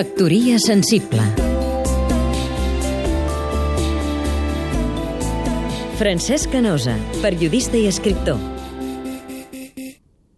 Factoria sensible Francesc Canosa, periodista i escriptor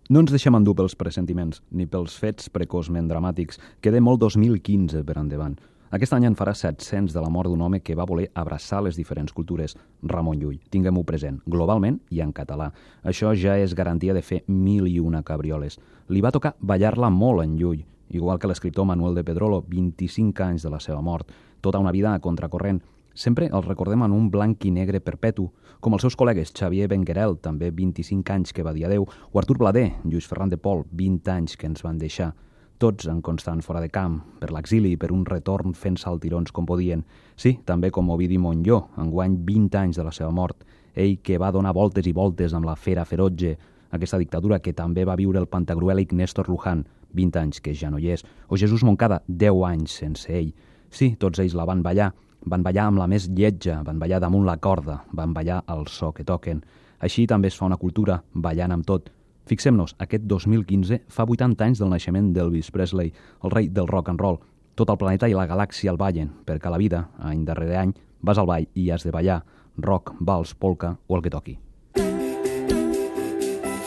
No ens deixem endur pels pressentiments, ni pels fets precoçment dramàtics. Queda molt 2015 per endavant. Aquest any en farà 700 de la mort d'un home que va voler abraçar les diferents cultures, Ramon Llull. Tinguem-ho present, globalment i en català. Això ja és garantia de fer mil i una cabrioles. Li va tocar ballar-la molt en Llull, igual que l'escriptor Manuel de Pedrolo, 25 anys de la seva mort, tota una vida a contracorrent. Sempre el recordem en un blanc i negre perpetu, com els seus col·legues Xavier Benguerel, també 25 anys que va dir adeu, o Artur Blader, Lluís Ferran de Pol, 20 anys que ens van deixar tots en constant fora de camp, per l'exili, per un retorn fent saltirons com podien. Sí, també com Ovidi Montlló, enguany 20 anys de la seva mort, ell que va donar voltes i voltes amb la fera ferotge, aquesta dictadura que també va viure el pantagruèlic Néstor Luján, 20 anys que ja no hi és, o Jesús Moncada, 10 anys sense ell. Sí, tots ells la van ballar, van ballar amb la més lletja, van ballar damunt la corda, van ballar al so que toquen. Així també es fa una cultura, ballant amb tot, Fixem-nos, aquest 2015 fa 80 anys del naixement d'Elvis Presley, el rei del rock and roll. Tot el planeta i la galàxia el ballen, perquè a la vida, any darrere any, vas al ball i has de ballar rock, vals, polka o el que toqui.